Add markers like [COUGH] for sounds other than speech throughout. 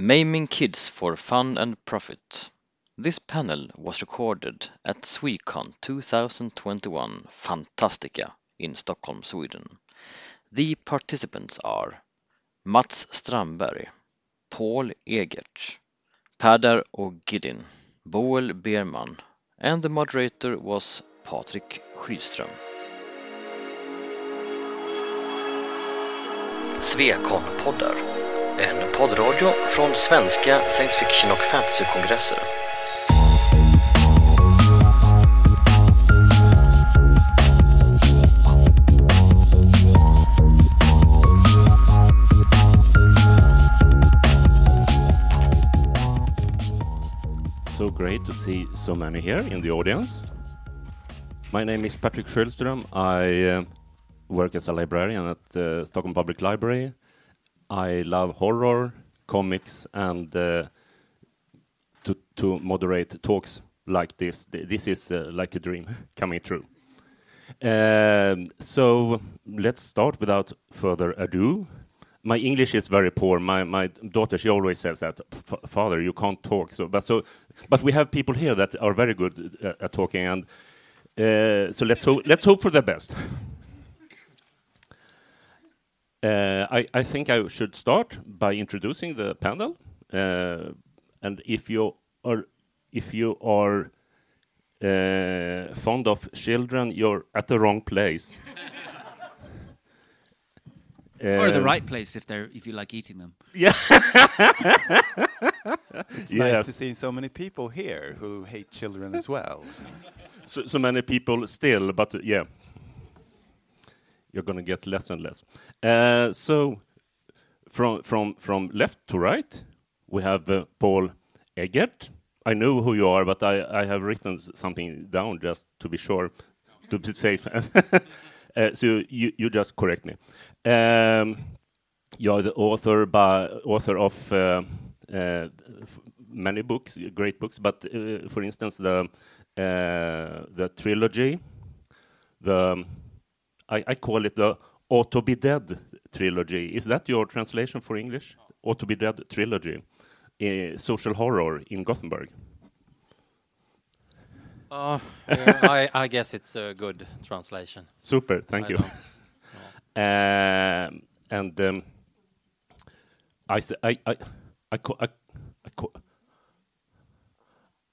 Maiming Kids for Fun and Profit. This panel was recorded at Swecon 2021 Fantastica in Stockholm, Sweden. The participants are Mats Strandberg, Paul Egert, Padar Ogidin, Boel Bermann, and the moderator was Patrik Schydström. Svekon-poddar, en poddradio från svenska science fiction och fantasykongresser. So great to see so many here in the audience. My name is Patrick Schölström. I uh, work as a librarian at uh, Stockholm Public Library. I love horror, comics, and uh, to, to moderate talks like this. This is uh, like a dream [LAUGHS] coming true. Um, so let's start without further ado. My English is very poor. My my daughter she always says that, "F- "Father, you can't talk." So, but so, but we have people here that are very good uh, at talking, and uh, so let's let's hope for the best. Uh, I, I think I should start by introducing the panel, uh, and if you are if you are uh, fond of children, you're at the wrong place. [LAUGHS] or the Um, right place if they're if you like eating them. [LAUGHS] Yeah. It's nice to see so many people here who hate children as well. [LAUGHS] so, so many people still, but uh, yeah, you're going to get less and less. Uh, so, from from from left to right, we have uh, Paul Eggert. I know who you are, but I, I have written something down just to be sure, to be safe. uh, [LAUGHS] so you you just correct me. Um, you are the author by author of uh, many books, great books, but for instance the the trilogy, the I, I call it the Ought to Be Dead trilogy. Is that your translation for English? Ought to Be Dead trilogy, uh, social horror in Gothenburg. Uh, yeah, I, I guess it's a good translation. Super, thank I you. Um, [LAUGHS] and um, I, s- I, I, I, ca- I, I, ca-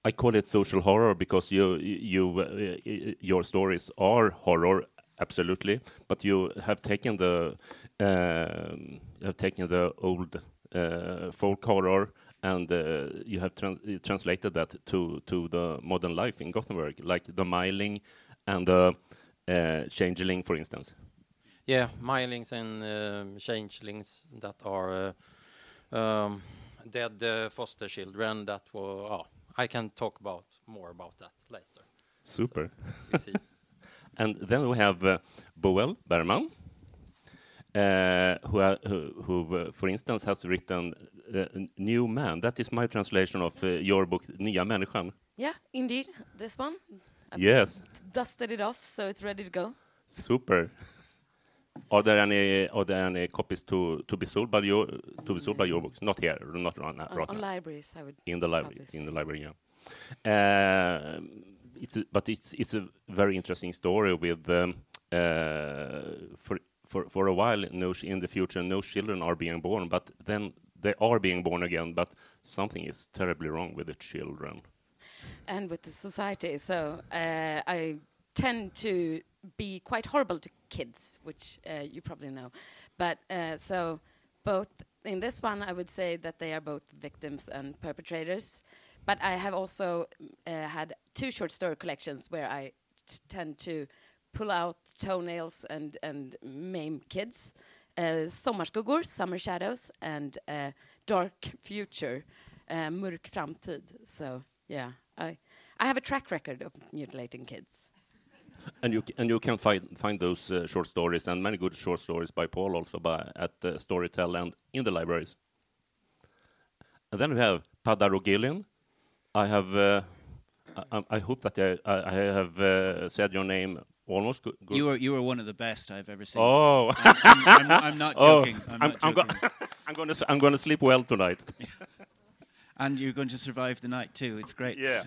I call it social horror because you, you, uh, your stories are horror, absolutely, but you have taken the, you have taken the old uh, folk horror and uh, you have trans- uh, translated that to to the modern life in Gothenburg, like the Myling and the uh, Changeling, for instance. Yeah, mylings and um, changelings that are uh, um, dead uh, foster children that were. Oh, I can talk about more about that later. Super. See. And then we have uh, Boel Bermann, uh, who, ha- who, who uh, for instance, has written uh, New Man. That is my translation of uh, your book, Nya Människan. Yeah, indeed. This one. I've Yes, Dusted it off, so it's ready to go. super. Are there any are there any copies to, to be sold by your to be sold by your books? Not here, not right now. On libraries, I would. in the library. In the library, yeah. Um, it's a, but it's it's a very interesting story with um, uh, for for for a while. No, in the future, no children are being born, but then they are being born again. But something is terribly wrong with the children. And with the society. So uh, I tend to be quite horrible to kids, which uh, you probably know. But uh, so both in this one, I would say that they are both victims and perpetrators. But I have also uh, had two short story collections where I tend to pull out toenails and and maim kids. Uh, Sommarskuggor, Summer Shadows, and uh, Dark Future, uh, Mörk Framtid. So yeah, I I have a track record of mutilating kids. And you and you can find find those uh, short stories and many good short stories by Paul also by at uh, Storytel and in the libraries. And then we have Peadar. I have. Uh, I, I- hope that I, I have uh, said your name almost good. good. You were you were one of the best I've ever seen. Oh, I'm, I'm, I'm, I'm not [LAUGHS] Oh, joking. I'm, I'm, not I'm, go- [LAUGHS] I'm going to I'm going to sleep well tonight. [LAUGHS] And you're going to survive the night too. It's great. Yeah.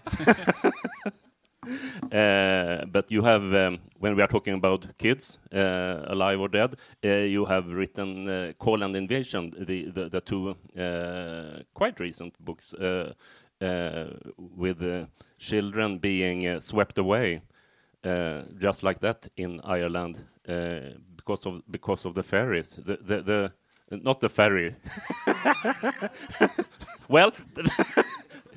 Uh, but you have, um, when we are talking about kids, uh, alive or dead, uh, you have written uh, Call and Invasion, the, the, the two uh, quite recent books, with uh, children being uh, swept away, uh, just like that in Ireland, uh, because of because of the ferries. The the, the not the ferry. [LAUGHS] well. [LAUGHS]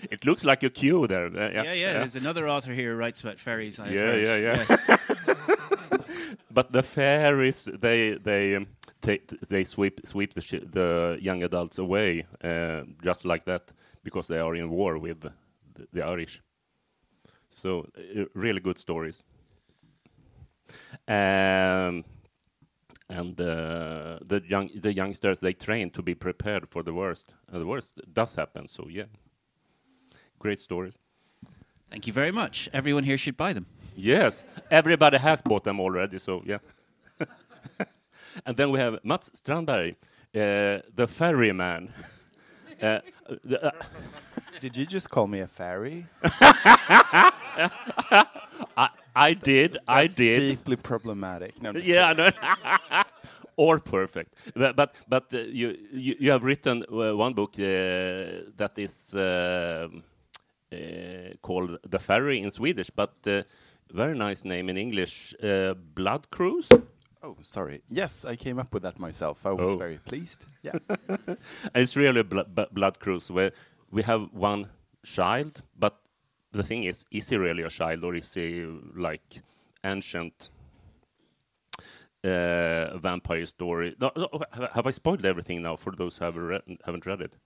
It looks like a queue there. Uh, Yeah, yeah. There's another author here who writes about ferries. I've Yeah, yeah, yeah. Yes. [LAUGHS] but the fairies they they um, take they sweep sweep the the young adults away uh, just like that because they are in war with the, the Irish. So uh, really good stories. Um, and uh, the young the youngsters they train to be prepared for the worst. And the worst does happen. So yeah, great stories. Thank you very much. Everyone here should buy them. Yes, everybody has bought them already, so yeah. [LAUGHS] and then we have Mats Strandberg, uh, the ferryman. [LAUGHS] uh, the, uh, Did you just call me a fairy? I, I did, I That's did. Deeply problematic. No, I'm just Yeah, [LAUGHS] or perfect. But but, but uh, you, you you have written uh, one book that is um uh, called The Ferry in Swedish, but very nice name in English, Blood Cruise. Oh, sorry. Yes, I came up with that myself. I was Oh. very pleased. Yeah. [LAUGHS] It's really a bl- b- blood cruise where we have one child, but the thing is, is he really a child or is he like ancient uh, vampire story? No, no, have I spoiled everything now for those who haven't read, haven't read it?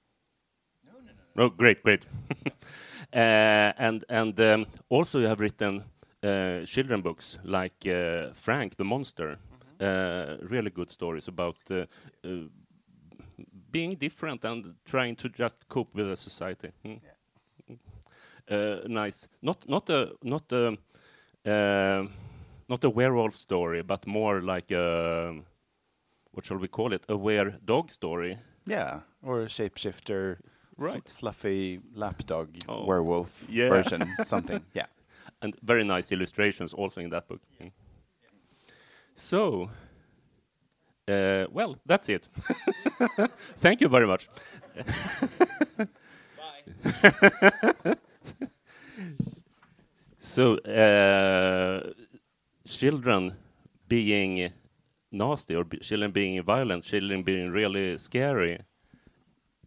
No, no, no. No, great, great. [LAUGHS] uh, and and um, also you have written uh, children books like uh, Frank the Monster. Uh, really good stories about uh, uh, being different and trying to just cope with the society. Mm. Uh, nice. Not not a not a uh, not a werewolf story, but more like a what shall we call it? A were dog story. Yeah. Or a shapeshifter, Right. fluffy lapdog Oh. werewolf Yeah. version, [LAUGHS] something. Yeah. and very nice illustrations also in that book. Mm. So, uh, well, that's it. [LAUGHS] Thank you very much. [LAUGHS] so, uh, children being nasty or be children being violent, children being really scary.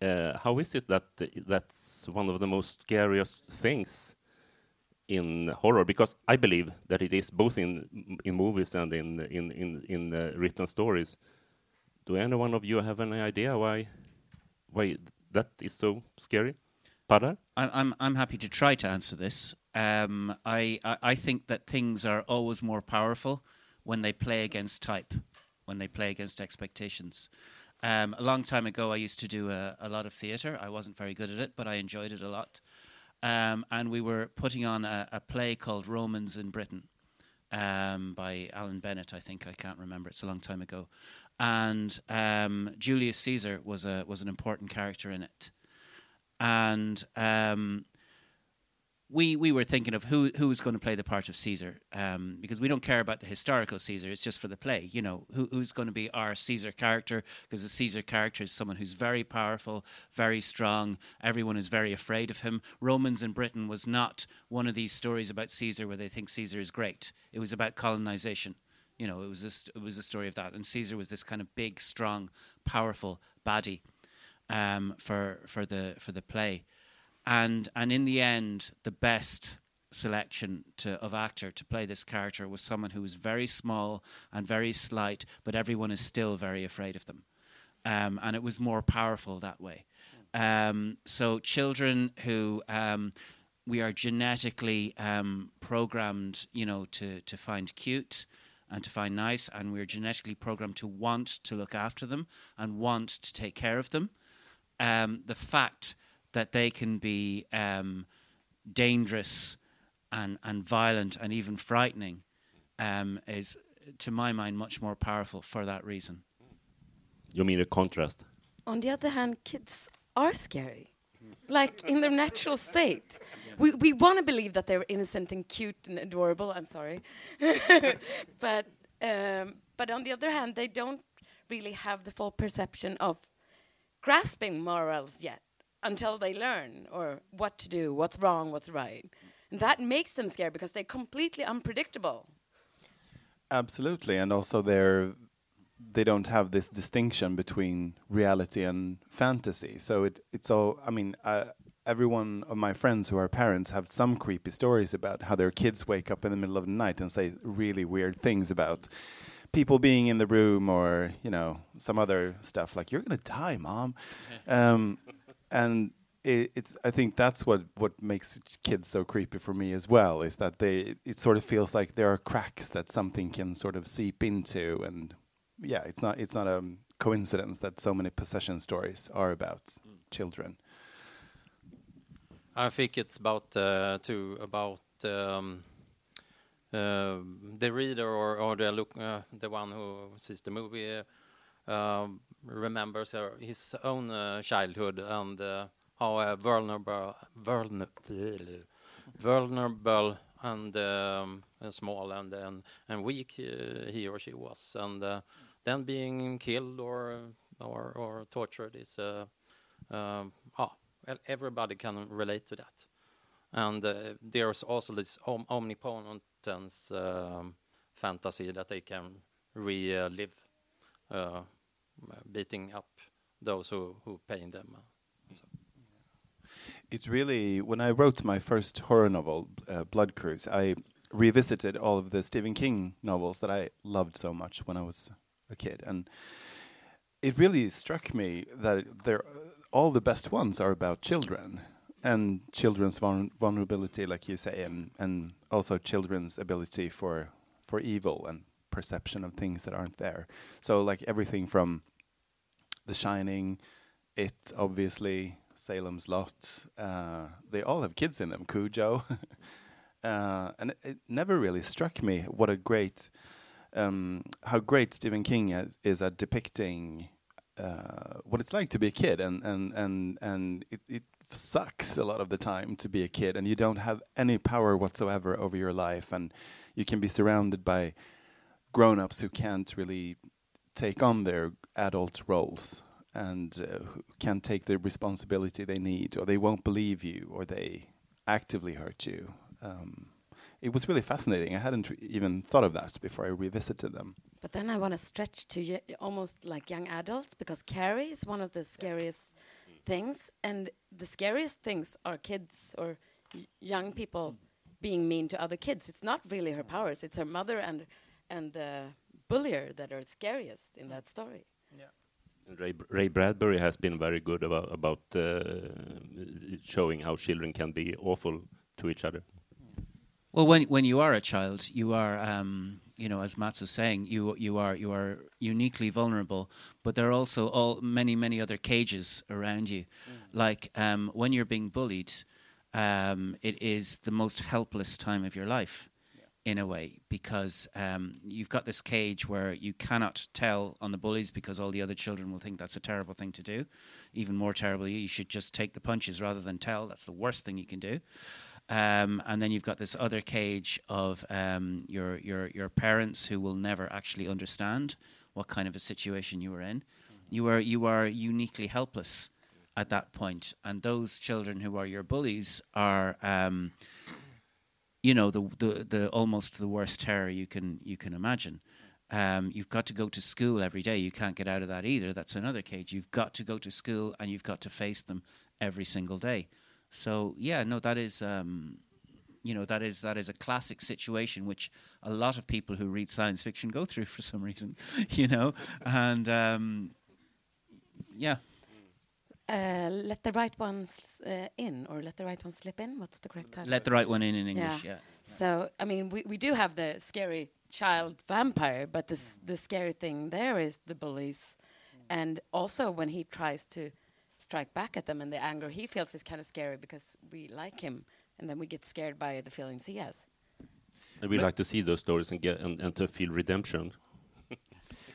Uh, how is it that that's one of the most scariest things in horror because I believe that it is both in in movies and in in in, in uh, written stories. Do any one of you have any idea why why that is so scary? Peadar? I- I'm I'm happy to try to answer this. Um, I, I I think that things are always more powerful when they play against type, when they play against expectations. Um, a long time ago, I used to do a, a lot of theatre. I wasn't very good at it, but I enjoyed it a lot. Um, and we were putting on a, a play called Romans in Britain um, by Alan Bennett, I think. I can't remember. It's a long time ago. And um, Julius Caesar was a was an important character in it and um, we we were thinking of who who was going to play the part of Caesar um, because we don't care about the historical Caesar. It's just for the play, you know, who, who's going to be our Caesar character because the Caesar character is someone who's very powerful, very strong. Everyone is very afraid of him. Romans in Britain was not one of these stories about Caesar where they think Caesar is great. It was about colonization. You know, it was a, it was a story of that, and Caesar was this kind of big, strong, powerful baddie um, for for the for the play, and and in the end, the best selection to, of actor to play this character was someone who was very small and very slight, but everyone is still very afraid of them, um, and it was more powerful that way. Um, so children who um, we are genetically um, programmed, you know, to to find cute and to find nice, and we're genetically programmed to want to look after them and want to take care of them. Um, the fact that they can be um, dangerous and, and violent and even frightening um, is, to my mind, much more powerful for that reason. You mean a contrast? On the other hand, kids are scary. like in their natural state. We, we want to believe that they're innocent and cute and adorable. I'm sorry, [LAUGHS] but um, but on the other hand, they don't really have the full perception of grasping morals yet until they learn or what to do, what's wrong, what's right. And that makes them scared because they're completely unpredictable. Absolutely, and also they're they don't have this distinction between reality and fantasy. So it it's all. I mean, uh, every one of my friends who are parents have some creepy stories about how their kids wake up in the middle of the night and say really weird things about people being in the room or you know some other stuff like you're gonna die, mom, [LAUGHS] um, and it, it's I think that's what what makes kids so creepy for me as well is that they it sort of feels like there are cracks that something can sort of seep into. And yeah it's not it's not a coincidence that so many possession stories are about children. I think it's about uh, to about um, uh, the reader or, or the look uh, the one who sees the movie um, remembers uh, his own uh, childhood and uh, how uh, vulnerable vulnerable [LAUGHS] vulnerable and, um, and small and and, and weak uh, he or she was and uh, then being killed or or, or tortured is um, well, everybody can relate to that. And there's also this om- omnipotence um, fantasy that they can relive, uh, beating up those who, who pain them. So. It's really when I wrote my first horror novel, uh, Blood Cruise. I revisited all of the Stephen King novels that I loved so much when I was a kid, and it really struck me that they're all the best ones are about children and children's vulner- vulnerability, like you say, and and also children's ability for for evil and perception of things that aren't there. So like everything from The Shining, It, obviously, Salem's Lot, uh, they all have kids in them. Cujo, [LAUGHS] uh, and it, it never really struck me what a great, um, how great Stephen King is, is at depicting uh, what it's like to be a kid, and and and and it, it sucks a lot of the time to be a kid, and you don't have any power whatsoever over your life, and you can be surrounded by grown-ups who can't really take on their adult roles and uh, can't take the responsibility they need, or they won't believe you, or they actively hurt you. Um, it was really fascinating. I hadn't even thought of that before I revisited them. But then I want to stretch to almost like young adults because Carrie is one of the scariest things, and the scariest things are kids or young people being mean to other kids. It's not really her powers; it's her mother and and the bullier that are scariest in that story. And Ray, Ray Bradbury has been very good about about uh, showing how children can be awful to each other. Well, when when you are a child, you are, um, you know, as Mats was saying, you you are you are uniquely vulnerable. But there are also all many many other cages around you. Like um, when you're being bullied, um, it is the most helpless time of your life, in a way, because um, you've got this cage where you cannot tell on the bullies because all the other children will think that's a terrible thing to do. Even more terribly, you should just take the punches rather than tell. That's the worst thing you can do. Um, and then you've got this other cage of um, your your your parents who will never actually understand what kind of a situation you were in. You are you are uniquely helpless at that point, and those children who are your bullies are. Um, you know the, the the almost the worst terror you can you can imagine. Um, you've got to go to school every day. You can't get out of that either. That's another cage. You've got to go to school and you've got to face them every single day. So yeah, no, that is um, you know that is that is a classic situation which a lot of people who read science fiction go through [LAUGHS] for some reason, [LAUGHS] you know, and um, yeah. Uh, let the right ones uh, in, or let the right ones slip in. What's the correct title? Let the right one in in English. Yeah. So I mean, we, we do have the scary child vampire, but this the scary thing there is the bullies, and also when he tries to strike back at them and the anger he feels is kind of scary because we like him, and then we get scared by the feelings he has. And we like to see those stories and get and, and to feel redemption.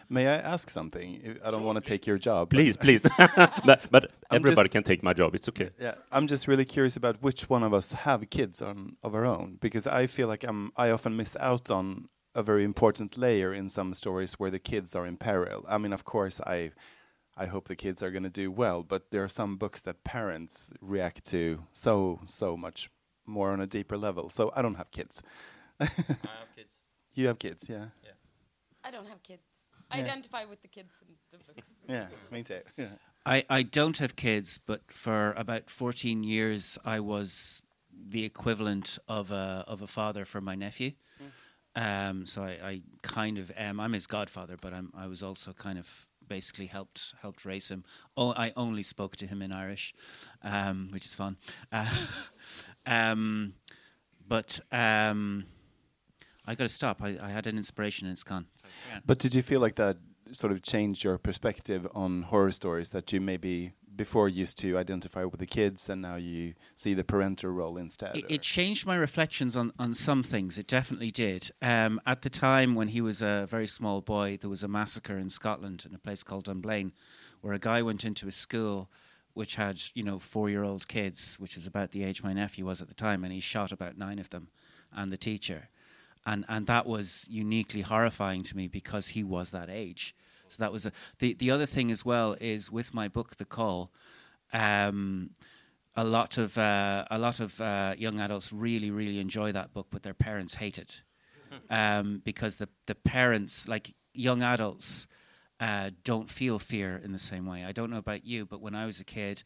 May I ask something? I- I don't want to take your job. but- Please, please. [LAUGHS] but but [LAUGHS] Everybody just- can take my job. It's okay. Yeah, I'm just really curious about which one of us have kids on of our own because I feel like I'm I often miss out on a very important layer in some stories where the kids are in peril. I mean, of course, I I hope the kids are going to do well, but there are some books that parents react to so so much more on a deeper level. So I don't have kids. [LAUGHS] I have kids. You have kids, yeah. yeah. I don't have kids. I Yeah. identify with the kids in the books. Yeah, me too. Yeah. I, I don't have kids, but for about 14 years, I was the equivalent of a, of a father for my nephew. Um, so I, I kind of am. I'm his godfather, but I'm, I was also kind of basically helped helped raise him. Oh, I only spoke to him in Irish, um, which is fun. Uh, [LAUGHS] um, but um, I got to stop. I, I had an inspiration and it's gone. Yeah. But did you feel like that sort of changed your perspective on horror stories that you maybe before used to identify with the kids and now you see the parental role instead? It, it changed my reflections on, on some things. It definitely did. Um, at the time when he was a very small boy, there was a massacre in Scotland in a place called Dunblane, where a guy went into a school which had you know four year old kids, which was about the age my nephew was at the time, and he shot about nine of them, and the teacher, and and that was uniquely horrifying to me because he was that age. So that was a, the the other thing as well is with my book The Call. Um, a lot of uh, a lot of uh, young adults really really enjoy that book, but their parents hate it [LAUGHS] um, because the the parents like young adults uh, don't feel fear in the same way. I don't know about you, but when I was a kid.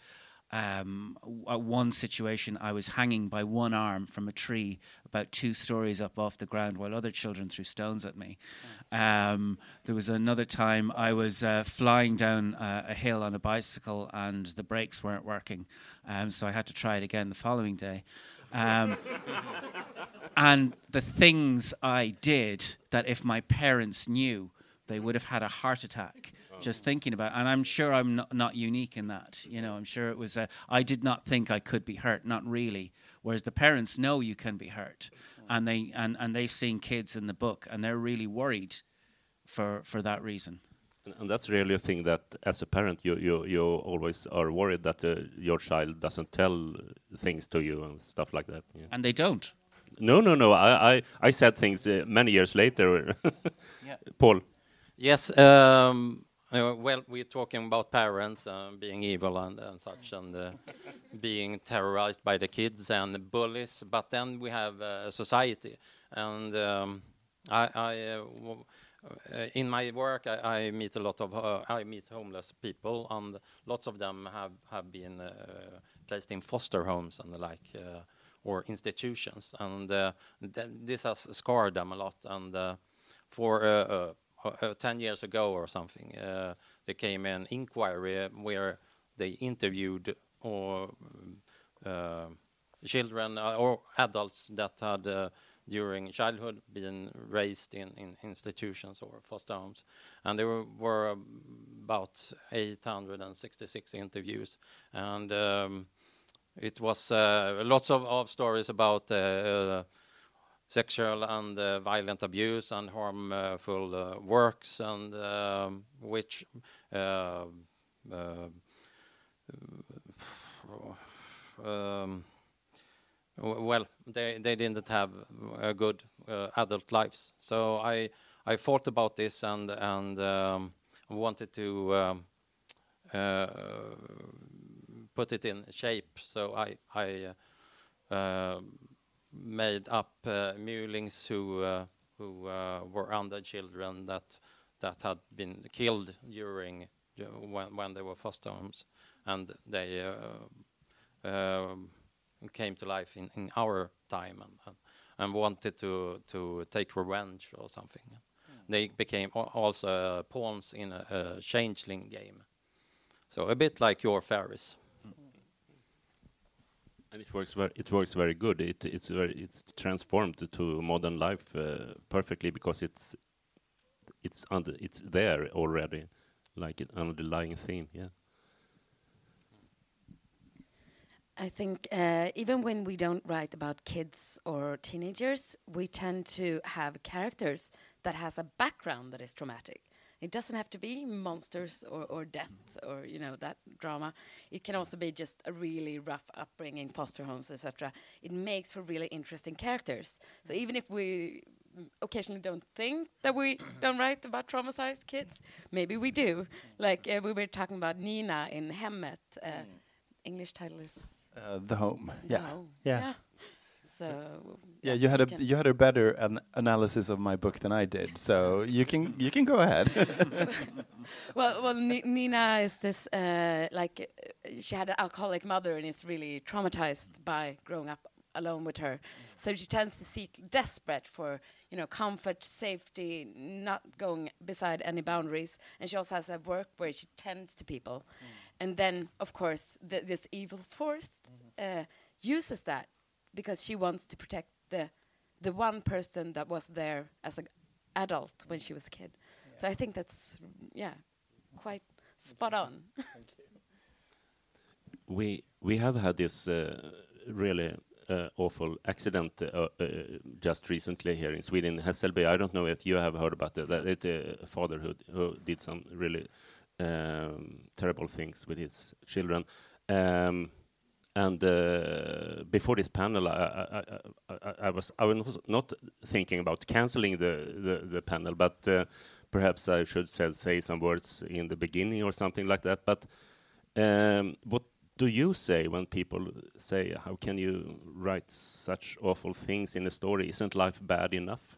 Um, at one situation, I was hanging by one arm from a tree about two stories up off the ground while other children threw stones at me. Um, there was another time I was uh, flying down uh, a hill on a bicycle and the brakes weren't working, um, so I had to try it again the following day. Um, [LAUGHS] and the things I did that if my parents knew, they would have had a heart attack just thinking about. And I'm sure I'm not, not unique in that. You know, I'm sure it was. A, I did not think I could be hurt, not really. Whereas the parents know you can be hurt, and they and and they've seen kids in the book, and they're really worried for for that reason. And, and that's really a thing that, as a parent, you you you always are worried that uh, your child doesn't tell things to you and stuff like that. Yeah. And they don't. No, no, no. I I, I said things uh, many years later. [LAUGHS] Yeah. Paul. Yes. Um, uh, well, we're talking about parents uh, being evil and, and such, and uh, being terrorized by the kids and bullies. But then we have uh, society, and um, I, I uh, uh, in my work, I, I meet a lot of I meet homeless people, and lots of them have have been placed in foster homes and the like. Or institutions, and th- this has scarred them a lot. And for uh, uh, uh, 10 years ago or something, uh, there came an inquiry where they interviewed or uh, children uh, or adults that had uh, during childhood been raised in, in institutions or foster homes. And there were, were about 866 interviews. And um, it was lots of, of stories about sexual and uh, violent abuse and harmful uh, works, and um, which uh, uh, um, well, they they didn't have uh, good uh, adult lives. So I I thought about this and and um, wanted to. Um, uh, put it in shape. So I I made up uh, mylings who uh, who uh, were under children that that had been killed during uh, when when they were foster homes, and they uh, um, came to life in, in our time and, and wanted to to take revenge or something. They became also pawns in a, a changeling game. So a bit like your fairies. And it works very. It works very good. It it's very. It's transformed to modern life uh, perfectly because it's it's under. It's there already, like an underlying theme. Yeah. I think uh, even when we don't write about kids or teenagers, we tend to have characters that has a background that is traumatic. It doesn't have to be monsters or, or death or you know that drama. It can also be just a really rough upbringing, foster homes, etc. It makes for really interesting characters. So even if we occasionally don't think that we [COUGHS] don't write about traumatized kids, maybe we do. Like uh, we were talking about Nina in Hemmet. Uh, English title is Uh, the home. The Yeah. Home. Yeah. So Yeah, you had a you had a better an analysis of my book than I did, so you can you can go ahead. [LAUGHS] well, well, Ni- Nina is this uh, like she had an alcoholic mother and is really traumatized by growing up alone with her. So she tends to seek desperate for you know comfort, safety, not going beside any boundaries. And she also has a work where she tends to people, and then of course th- this evil force uh, uses that because she wants to protect the the one person that was there as an adult when she was a kid. So I think that's yeah, quite spot on. we we have had this uh, really uh, awful accident uh, uh, just recently here in Sweden, Hässelby. I don't know if you have heard about it. That it, uh, a father who who did some really um, terrible things with his children. Um, and uh, before this panel, I, I, I, I, was I was not thinking about canceling the the, the panel, but uh, perhaps I should say, say some words in the beginning or something like that. But um, what do you say when people say, "How can you write such awful things in a story? Isn't life bad enough?"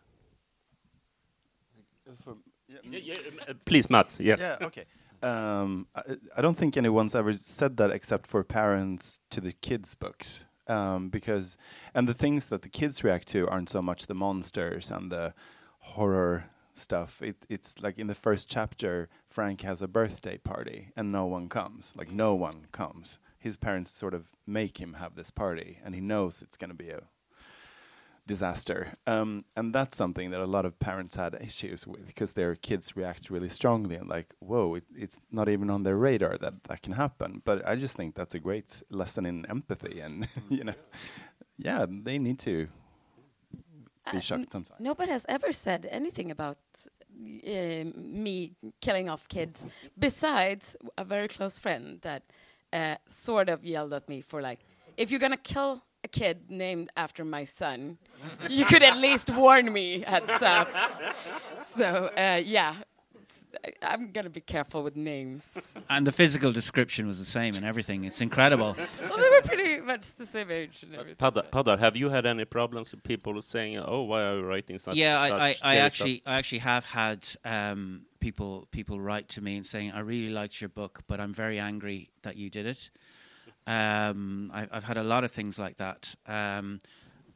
Uh, Please, Mats. Yes. Yeah, okay. Um, I, I don't think anyone's ever said that except for parents to the kids' books. Um, because, and the things that the kids react to aren't so much the monsters and the horror stuff. It, it's like in the first chapter, Frank has a birthday party and no one comes. Like, no one comes. His parents sort of make him have this party, and he knows it's going to be a disaster. Um, and that's something that a lot of parents had issues with because their kids react really strongly and like, whoa, it, it's not even on their radar that that can happen. But I just think that's a great lesson in empathy, and [LAUGHS] you know, yeah, they need to be Uh, shocked sometimes. Nobody has ever said anything about uh, me killing off kids, besides a very close friend that uh, sort of yelled at me for like, if you're gonna kill a kid named after my son, you could at least warn me. Heads up. So uh, yeah, I'm gonna be careful with names. And the physical description was the same and everything. It's incredible. well, they were pretty much the same age and everything. Peadar, Peadar, have you had any problems with people saying, "Oh, why are you writing such?" yeah, such I, I, I actually stuff? I actually have had um, people people write to me and saying I really liked your book, but I'm very angry that you did it. Um, I, I've had a lot of things like that. Um,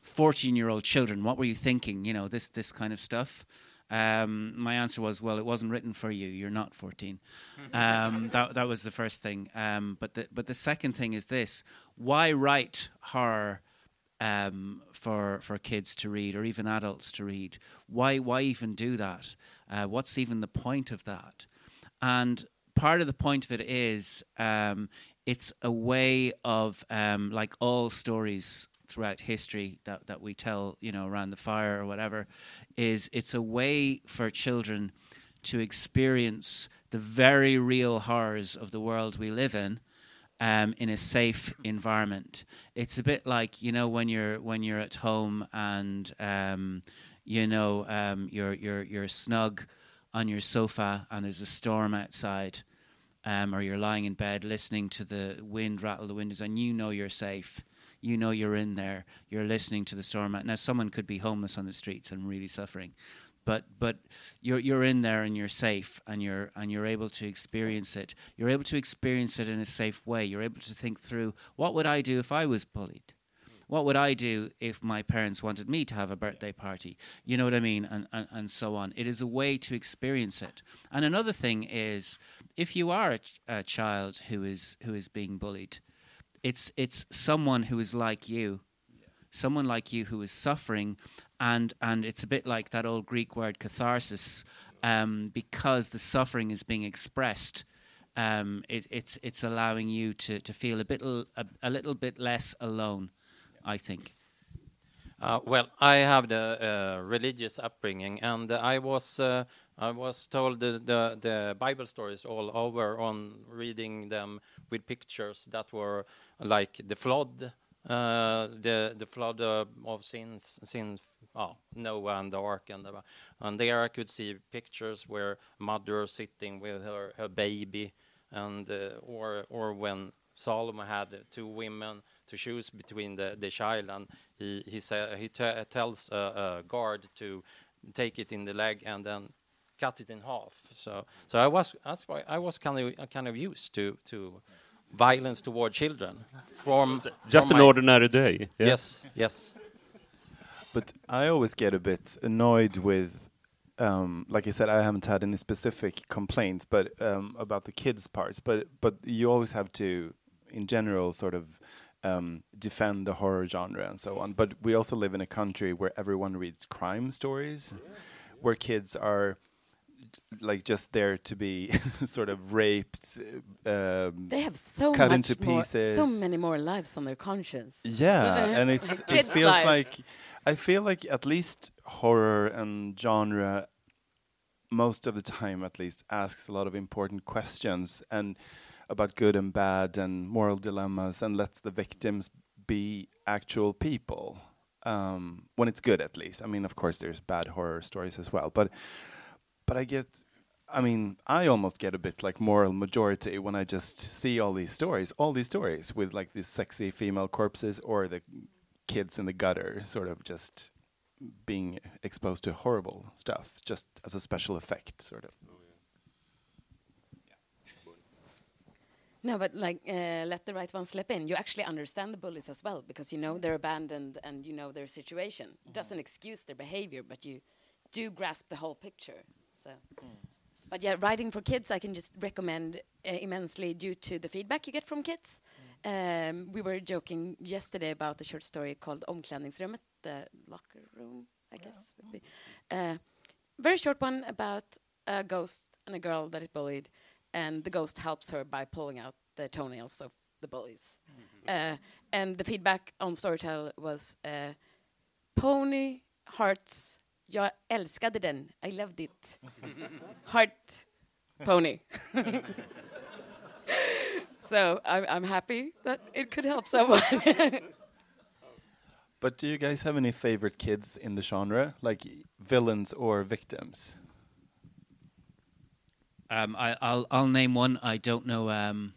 Fourteen-year-old children, what were you thinking? You know this this kind of stuff. Um, my answer was, well, it wasn't written for you. You're not 14. [LAUGHS] Um, that that was the first thing. Um, but the but the second thing is this: why write horror? um, for for kids to read or even adults to read. Why why even do that? Uh, what's even the point of that? And part of the point of it is um, it's a way of um, like all stories throughout history that, that we tell you know around the fire or whatever is it's a way for children to experience the very real horrors of the world we live in um, in a safe environment. It's a bit like you know when you're when you're at home and um, you know um, you're you're you're snug on your sofa and there's a storm outside, um, or you're lying in bed listening to the wind rattle the windows and you know you're safe. You know you're in there. You're listening to the storm. Now someone could be homeless on the streets and really suffering, but but you're you're in there and you're safe and you're and you're able to experience it. You're able to experience it in a safe way. You're able to think through what would I do if I was bullied? What would I do if my parents wanted me to have a birthday party? You know what I mean? And, and, and so on. It is a way to experience it. And another thing is if you are a, ch- a child who is who is being bullied, it's it's someone who is like you someone like you who is suffering and and it's a bit like that old greek word catharsis um, because the suffering is being expressed um, it, it's it's allowing you to, to feel a bit l- a, a little bit less alone i think. Uh, well, I have the uh, religious upbringing, and I was uh, I was told the, the, the Bible stories all over on reading them with pictures that were like the flood, uh, the the flood of sins, sin, oh, Noah and the ark, and the, and there I could see pictures where mother sitting with her, her baby, and uh, or or when Solomon had two women to choose between the, the child, and he he sa- he t- tells a, a guard to take it in the leg and then cut it in half. So so I was that's why I was kind of kind of used to to violence toward children from Just from an ordinary day. yeah? Yes, yes. But I always get a bit annoyed with, um, like I said, I haven't had any specific complaints, but um, about the kids' parts. But but you always have to, in general, sort of um, defend the horror genre and so on. But we also live in a country where everyone reads crime stories, where kids are like just there to be [LAUGHS] sort of raped. Um, They have so cut much into pieces. so many more lives on their conscience. Yeah, and it's [LAUGHS] it feels lives. like I feel like at least horror and genre most of the time at least asks a lot of important questions and about good and bad and moral dilemmas and lets the victims be actual people. Um, when it's good at least. I mean of course there's bad horror stories as well, but but I get I mean, I almost get a bit like moral majority when I just see all these stories, all these stories with like these sexy female corpses or the kids in the gutter sort of just being exposed to horrible stuff just as a special effect sort of. No, but like uh, let the right one slip in. You actually understand the bullies as well because you know they're abandoned and you know their situation. It doesn't excuse their behavior, but you do grasp the whole picture. So, but yeah, writing for kids, I can just recommend uh, immensely due to the feedback you get from kids. Um, we were joking yesterday about a short story called Omklädningsrummet, the locker room, I guess would be. Uh, very short one about a ghost and a girl that is bullied, and the ghost helps her by pulling out the toenails of the bullies. Uh, and the feedback on Storytel was uh, Pony Hearts. Jag älskade den. I loved it. [LAUGHS] Heart Pony. [LAUGHS] so I'm, I'm happy that it could help someone. [LAUGHS] But do you guys have any favorite kids in the genre, like villains or victims? Um, I, I'll I'll name one. I don't know um,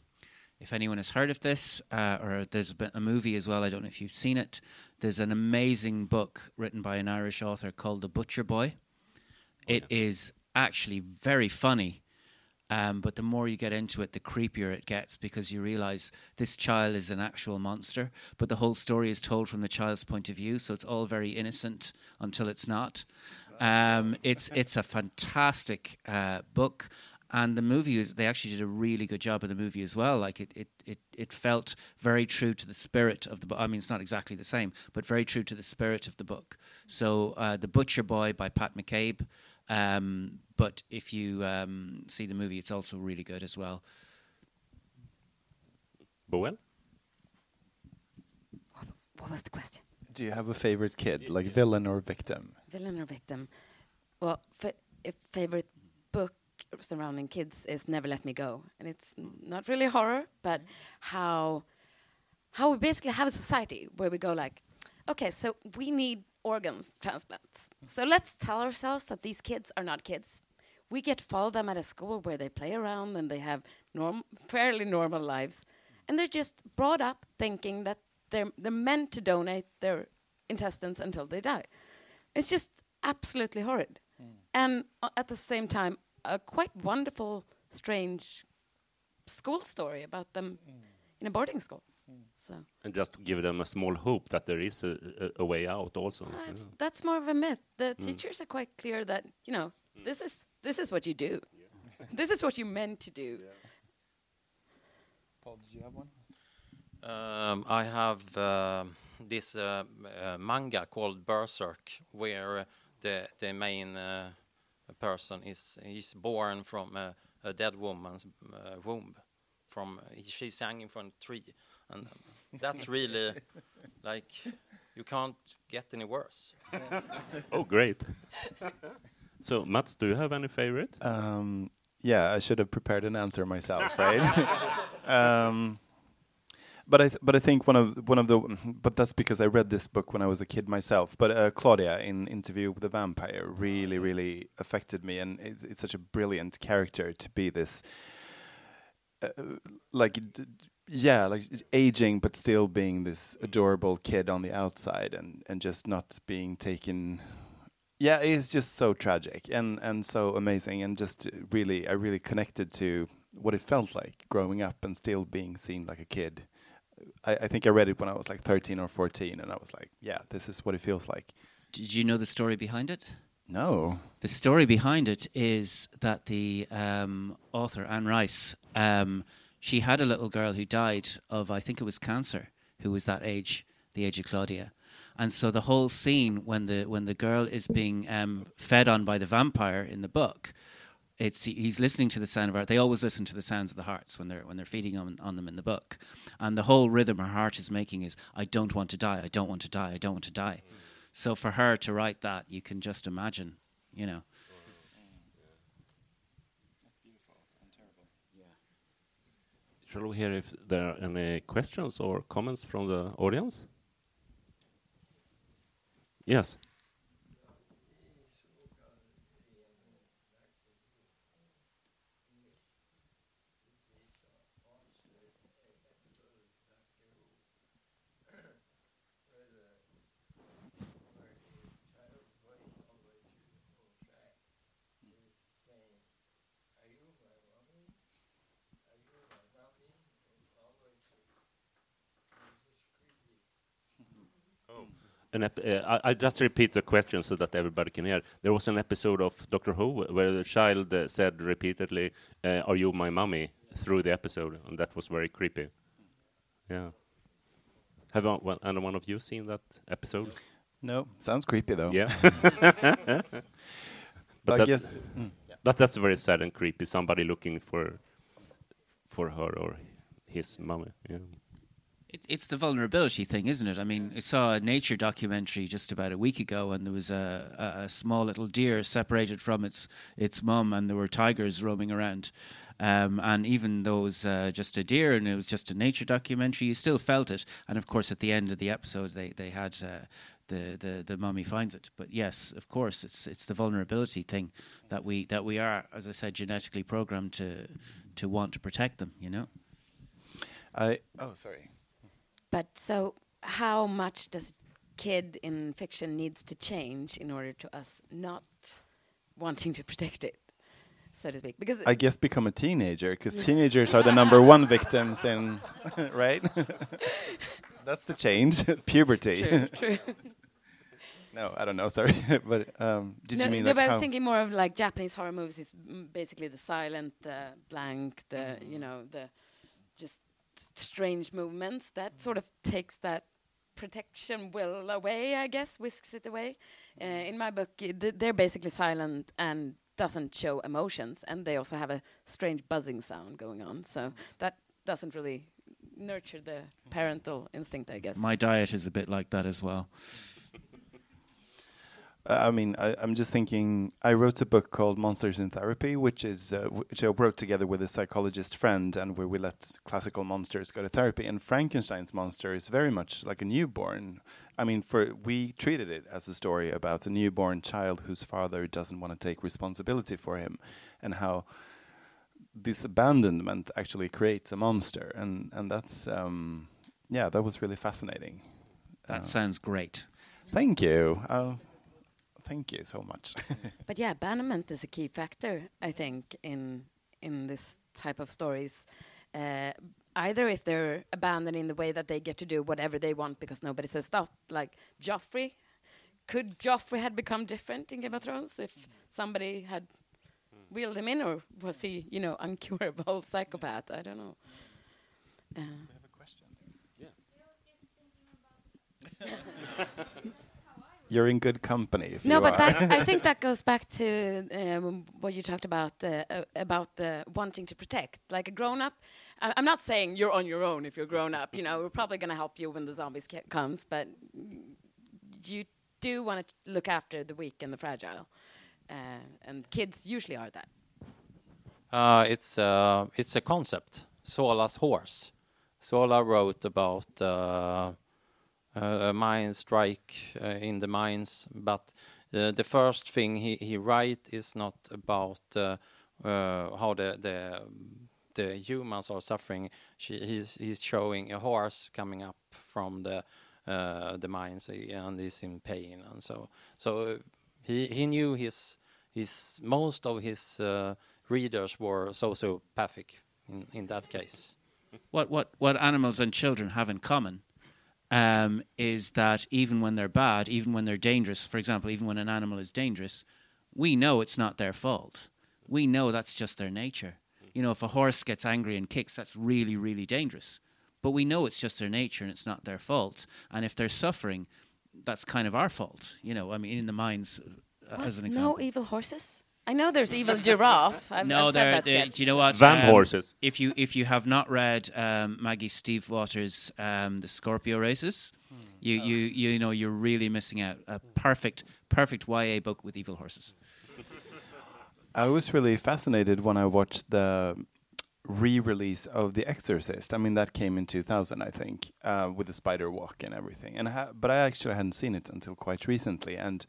if anyone has heard of this, uh, or there's been a movie as well. I don't know if you've seen it. There's an amazing book written by an Irish author called The Butcher Boy. It is actually very funny, um, but the more you get into it, the creepier it gets because you realize this child is an actual monster. But the whole story is told from the child's point of view, so it's all very innocent until it's not. Um, it's it's a fantastic uh, book, and the movie is they actually did a really good job of the movie as well. Like it it it, it felt very true to the spirit of the book. I mean, it's not exactly the same, but very true to the spirit of the book. So, uh, the Butcher Boy by Pat McCabe. Um, but if you um, see the movie, it's also really good as well. Boel? what was the question? Do you have a favorite kid, like villain or victim? Villain or victim? Well, fa- a favorite book surrounding kids is Never Let Me Go, and it's not really horror, but how how we basically have a society where we go like, okay, so we need organ transplants, so let's tell ourselves that these kids are not kids. We get to follow them at a school where they play around and they have norm- fairly normal lives, and they're just brought up thinking that they're they're meant to donate their intestines until they die. It's just absolutely horrid. And uh, at the same time, a quite wonderful, strange school story about them in a boarding school. So And just to give them a small hope that there is a, a, a way out also. uh, yeah. that's more of a myth. The teachers are quite clear that you know this is this is what you do. this is what you meant to do. Paul, did you have one? Um, I have uh, this uh, uh, manga called Berserk, where uh, the the main uh, person is is born from a, a dead woman's uh, womb. From she's hanging from a tree, and that's really [LAUGHS] like you can't get any worse. [LAUGHS] Oh, great. so, Mats, do you have any favorite? Um, yeah, I should have prepared an answer myself, right? [LAUGHS] um, but I th- but I think one of one of the but that's because I read this book when I was a kid myself. But uh, Claudia in Interview with the Vampire really really affected me, and it's, it's such a brilliant character to be this uh, like yeah like aging but still being this adorable kid on the outside and and just not being taken yeah it's just so tragic and and so amazing and just really i really connected to what it felt like growing up and still being seen like a kid i, I think i read it when i was like 13 or 14 and i was like yeah this is what it feels like. Did you know the story behind it? no. The story behind it is that the um, author Anne Rice, um, she had a little girl who died of, I think it was cancer, who was that age, the age of Claudia, and so the whole scene when the when the girl is being um, fed on by the vampire in the book, it's he's listening to the sound of heart. They always listen to the sounds of the hearts when they're when they're feeding on, on them in the book, and the whole rhythm her heart is making is I don't want to die, I don't want to die, I don't want to die. So for her to write that, you can just imagine, you know. Shall we hear if there are any questions or comments from the audience? Yes. An ep- uh, I, I just repeat the question so that everybody can hear. There was an episode of Doctor Who where the child uh, said repeatedly, uh, "Are you my mummy?" through the episode, and that was very creepy. Yeah. Have uh, one, any one of you seen that episode? no sounds creepy though Yeah. [LAUGHS] but i that- guess mm. But that's very sad and creepy. Somebody looking for for her or his mummy. Yeah. It, it's the vulnerability thing, isn't it? I mean, I saw a nature documentary just about a week ago, and there was a, a, a small little deer separated from its its mum, and there were tigers roaming around. Um, and even though it was uh, just a deer and it was just a nature documentary, you still felt it. And of course, at the end of the episode, they they had uh, the the the mummy finds it. But yes, of course, it's it's the vulnerability thing that we that we are, as I said, genetically programmed to to want to protect them. You know. i oh sorry But so, how much does kid in fiction needs to change in order to us not wanting to protect it, so to speak? Because I guess become a teenager because teenagers are the [LAUGHS] number one victims in, [LAUGHS] right? [LAUGHS] That's the change, puberty. true, true. no, I don't know. Sorry, but um, did no, you mean no, like but I was thinking more of like Japanese horror movies is mm, basically the silent, the blank, the you know the just strange movements that sort of takes that protection will away. I guess whisks it away. Uh, in my book, th- they're basically silent and doesn't show emotions, and they also have a strange buzzing sound going on. So that doesn't really nurture the parental instinct, I guess. My diet is a bit like that as well. I mean, I, I'm just thinking. I wrote a book called Monsters in Therapy, which is uh, which I wrote together with a psychologist friend, and where we let classical monsters go to therapy. And Frankenstein's monster is very much like a newborn. I mean, for we treated it as a story about a newborn child whose father doesn't want to take responsibility for him, and how this abandonment actually creates a monster. And and that's um, yeah, that was really fascinating. That Uh, sounds great. Thank you. Thank you so much. [LAUGHS] But yeah, abandonment is a key factor, I think, in in this type of stories. Uh, either if they're abandoned in the way that they get to do whatever they want because nobody says stop, like Joffrey. Could Joffrey had become different in Game of Thrones if somebody had wheeled him in, or was he, you know, [LAUGHS] uncurable psychopath? I don't know. Uh, [LAUGHS] You're in good company. If No, you but are. that, [LAUGHS] I think that goes back to um, what you talked about uh, uh, about the wanting to protect. Like a grown up, I- I'm not saying you're on your own if you're grown up. You know, we're probably going to help you when the zombies ca- comes, but you do want to look after the weak and the fragile, uh, and kids usually are that. Uh, it's uh, it's a concept. Zola's horse. Sola wrote about uh, a mine strike uh, in the mines, but uh, the first thing he he write is not about uh, how the the the humans are suffering. She, he's he's showing a horse coming up from the the mines and is in pain and so so he he knew his his most of his readers were sociopathic in, in that case. What, what, what animals and children have in common um, is that even when they're bad, even when they're dangerous, for example, even when an animal is dangerous, we know it's not their fault. We know that's just their nature. You know, if a horse gets angry and kicks, that's really, really dangerous. But we know it's just their nature and it's not their fault. And if they're suffering, that's kind of our fault. You know, I mean, in the mines, uh, as an example. No evil horses? I know there's evil giraffe. I've, no, I've there. Do you know what? Van um, horses. If you if you have not read um, Maggie Stiefvater's um, The Scorpio Races, you, oh. you you know you're really missing out. A perfect perfect YA book with evil horses. [LAUGHS] I was really fascinated when I watched the re-release of The Exorcist. I mean, that came in 2000, I think, uh, with the spider walk and everything. And I but I actually hadn't seen it until quite recently, and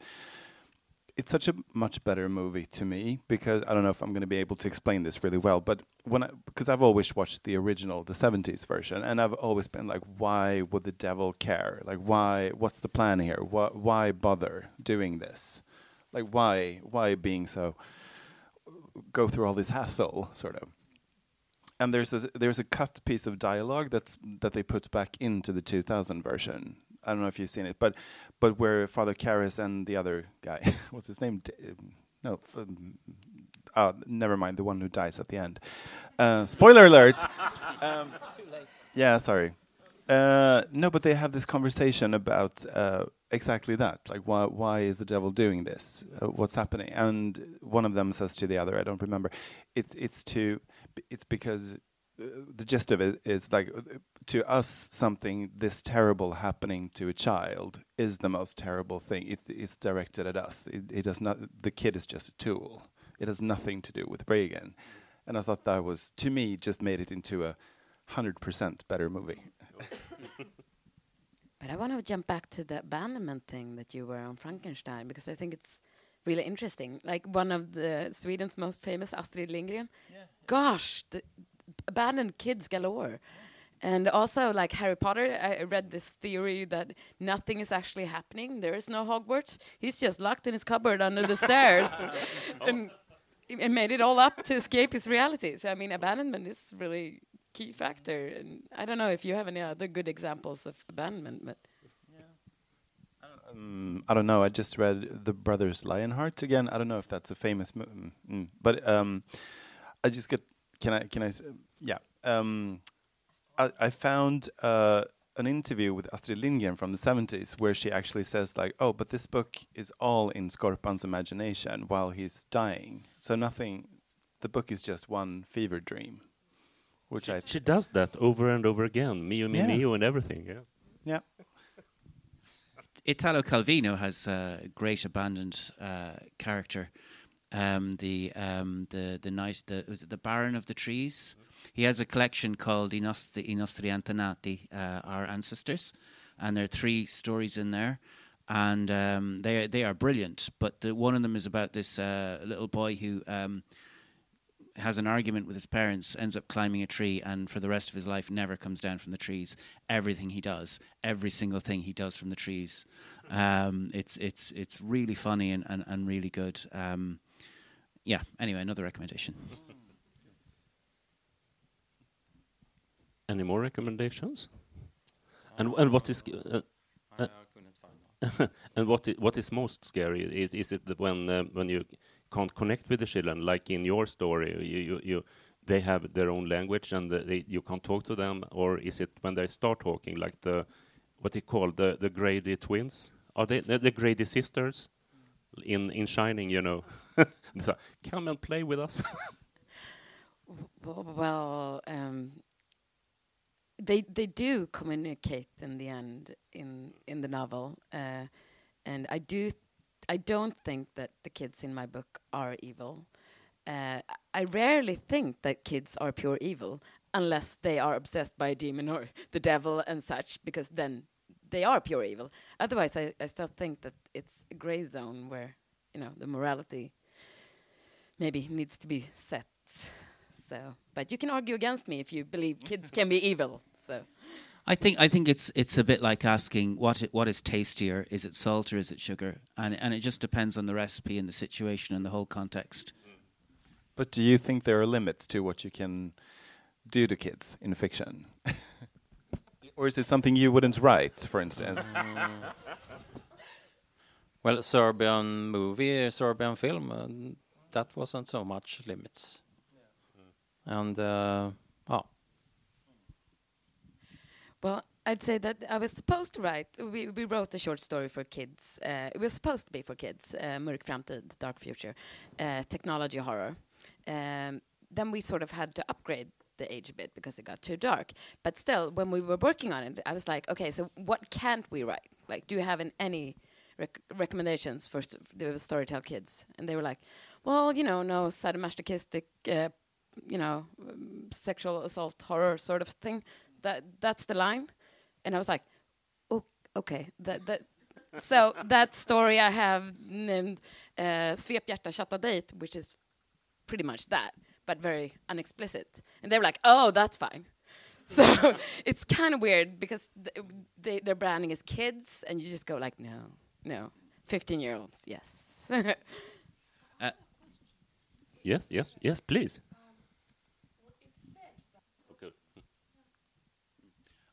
it's such a much better movie to me because I don't know if I'm going to be able to explain this really well, but when I, because I've always watched the original, the 70s version, and I've always been like, why would the devil care? Like, why? What's the plan here? Why, why bother doing this? Like, why? Why being so? Go through all this hassle, sort of. And there's a there's a cut piece of dialogue that's that they put back into the 2000 version I don't know if you've seen it, but but where Father Karras and the other guy, [LAUGHS] what's his name? D no, uh, never mind, the one who dies at the end. Uh, spoiler alert. [LAUGHS] Um. Yeah, sorry. Uh, no, but they have this conversation about uh, exactly that. Like, why why is the devil doing this? Uh, what's happening? And one of them says to the other, I don't remember. It's it's to it's because the gist of it is like to us something this terrible happening to a child is the most terrible thing. It, it's directed at us. It, it, does not the kid is just a tool. It has nothing to do with Regan. And i thought that was to me just made it into a 100% better movie. [LAUGHS] But i want to jump back to the abandonment thing that you were on frankenstein because i think it's really interesting. Like one of the sweden's most famous astrid lindgren? Yeah. gosh the, abandoned kids galore. And also, like Harry Potter, I read this theory that nothing is actually happening. There is no Hogwarts. He's just locked in his cupboard under the stairs, [LAUGHS] and, and made it all up to escape his reality. So, I mean, abandonment is really key factor. And I don't know if you have any other good examples of abandonment, but. Um, I don't know. I just read The Brothers Lionheart again. I don't know if that's a famous, mm, mm, but um, I just get can I? Can I? Yeah. Um, I, I found uh, an interview with Astrid Lindgren from the 70s where she actually says like, "Oh, but this book is all in Skorpan's imagination while he's dying. So nothing. The book is just one fever dream." Which she, I she does that over and over again. Mio, mi, yeah. mio, and everything. Yeah. Yeah. Italo Calvino has a great abandoned uh, character um, the um, the the nice the was it the Baron of the Trees. He has a collection called I nostri, I nostri antenati, uh, our ancestors, and there are three stories in there, and um, they they are brilliant. But the, one of them is about this uh, little boy who um, has an argument with his parents, ends up climbing a tree, and for the rest of his life never comes down from the trees. Everything he does, every single thing he does from the trees, um, it's it's it's really funny and and, and really good. Um, yeah, anyway, another recommendation. Any more recommendations? And and what is uh, uh, [LAUGHS] and what is, what is most scary is is it that when uh, when you can't connect with the children, like in your story, you you, you they have their own language and they, you can't talk to them, or is it when they start talking, like the what they call the the Grady twins? Are they the, the Grady sisters in in Shining? You know. [LAUGHS] so, come and play with us. [LAUGHS] well, um, they they do communicate in the end in in the novel. Uh, and I do, I don't think that the kids in my book are evil. Uh, I rarely think that kids are pure evil unless they are obsessed by a demon or [LAUGHS] the devil and such, because then they are pure evil. Otherwise, I, I still think that it's a gray zone where you know the morality maybe needs to be set. So, but you can argue against me if you believe kids can be evil. So, I think I think it's it's a bit like asking what it, what is tastier? Is it salt or is it sugar? And and it just depends on the recipe and the situation and the whole context. But do you think there are limits to what you can do to kids in fiction? [LAUGHS] or is it something you wouldn't write, for instance? [LAUGHS] Well, Serbian movie, Serbian film, uh, that wasn't so much limits. And uh, oh, well, I'd say that I was supposed to write. We we wrote a short story for kids. Uh, it was supposed to be for kids. Uh, Mörk framtid, dark future, uh, technology horror. Um, then we sort of had to upgrade the age a bit because it got too dark. But still, when we were working on it, I was like, okay, so what can't we write? Like, do you have an, any rec recommendations for st the Storytel kids? And they were like, well, you know, no sadomasochistic, uh, you know, um, sexual assault horror sort of thing. That that's the line. And I was like, oh, okay, that that. [LAUGHS] so that story I have named uh, Svep hjärta chatta date, which is pretty much that, but very unexplicit. And they were like, oh, that's fine. [LAUGHS] So it's kind of weird because th they, their branding is kids, and you just go like, no, no, 15 year olds, yes. [LAUGHS] Yes, yes, yes, please.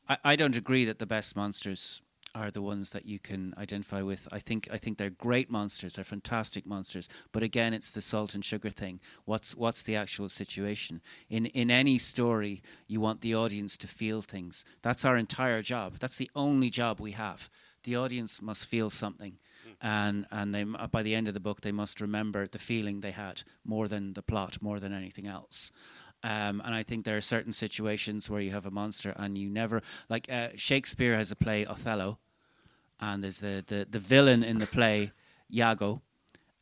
I, I don't agree that the best monsters are the ones that you can identify with. I think I think they're great monsters. They're fantastic monsters. But again, it's the salt and sugar thing. What's what's the actual situation? In in any story, you want the audience to feel things. That's our entire job. That's the only job we have. The audience must feel something. And and they by the end of the book they must remember the feeling they had more than the plot, more than anything else. Um, and I think there are certain situations where you have a monster and you never like uh, Shakespeare has a play Othello, and there's the the, the villain in the play Iago.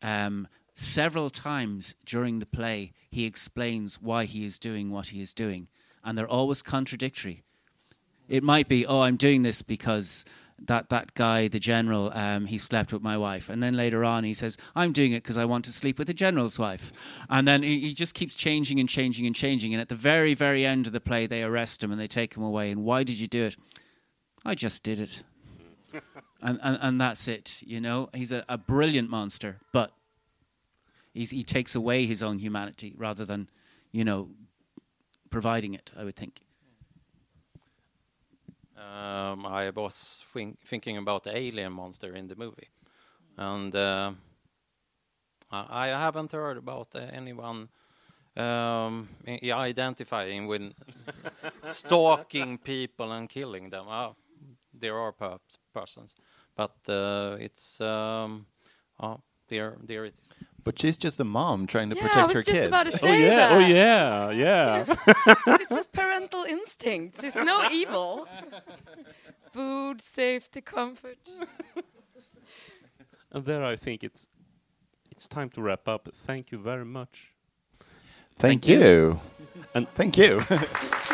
Um, several times during the play, he explains why he is doing what he is doing, and they're always contradictory. It might be, oh, I'm doing this because that that guy, the general, um, he slept with my wife, and then later on he says, I'm doing it because I want to sleep with the general's wife, and then he, he just keeps changing and changing and changing, and at the very very end of the play, they arrest him and they take him away. And why did you do it? I just did it, [LAUGHS] and, and and that's it. You know, he's a, a brilliant monster, but he's, he takes away his own humanity rather than, you know, providing it. I would think. Um, I was think thinking about the alien monster in the movie, and uh, I, I haven't heard about uh, anyone um, identifying with [LAUGHS] stalking people and killing them. Oh, there are persons, but uh, it's um, oh, there, there it is. But she's just a mom trying to yeah, I protect was her just kids. about to Oh say yeah, that. oh yeah, oh, yeah. [LAUGHS] it's just parental instincts. It's no evil. [LAUGHS] Food, safety, comfort. And there, I think it's it's time to wrap up. Thank you very much. Thank, Thank you. you. And- thank you. [LAUGHS]